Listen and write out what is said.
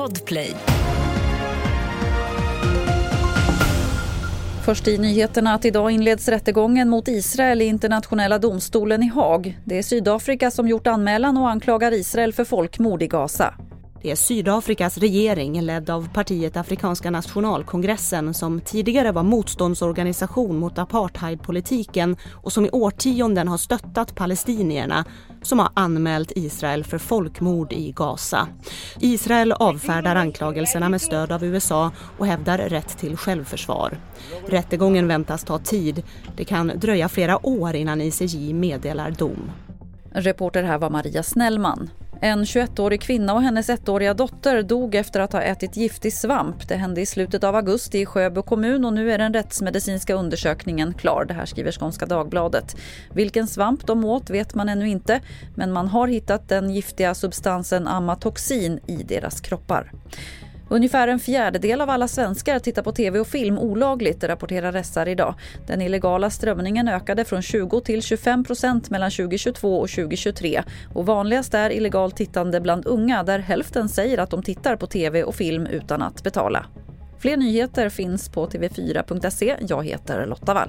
Podplay. Först i nyheterna att idag inleds rättegången mot Israel i internationella domstolen i Haag. Det är Sydafrika som gjort anmälan och anklagar Israel för folkmord i Gaza. Det är Sydafrikas regering ledd av partiet Afrikanska nationalkongressen som tidigare var motståndsorganisation mot apartheidpolitiken och som i årtionden har stöttat palestinierna som har anmält Israel för folkmord i Gaza. Israel avfärdar anklagelserna med stöd av USA och hävdar rätt till självförsvar. Rättegången väntas ta tid. Det kan dröja flera år innan ICJ meddelar dom. Reporter här var Maria Snellman. En 21-årig kvinna och hennes ettåriga dotter dog efter att ha ätit giftig svamp. Det hände i slutet av augusti i Sjöbo kommun och nu är den rättsmedicinska undersökningen klar. Det här skriver Skånska Dagbladet. Vilken svamp de åt vet man ännu inte men man har hittat den giftiga substansen amatoxin i deras kroppar. Ungefär en fjärdedel av alla svenskar tittar på tv och film olagligt, rapporterar SR idag. Den illegala strömningen ökade från 20 till 25 procent mellan 2022 och 2023. Och vanligast är illegalt tittande bland unga där hälften säger att de tittar på tv och film utan att betala. Fler nyheter finns på tv4.se. Jag heter Lotta Wall.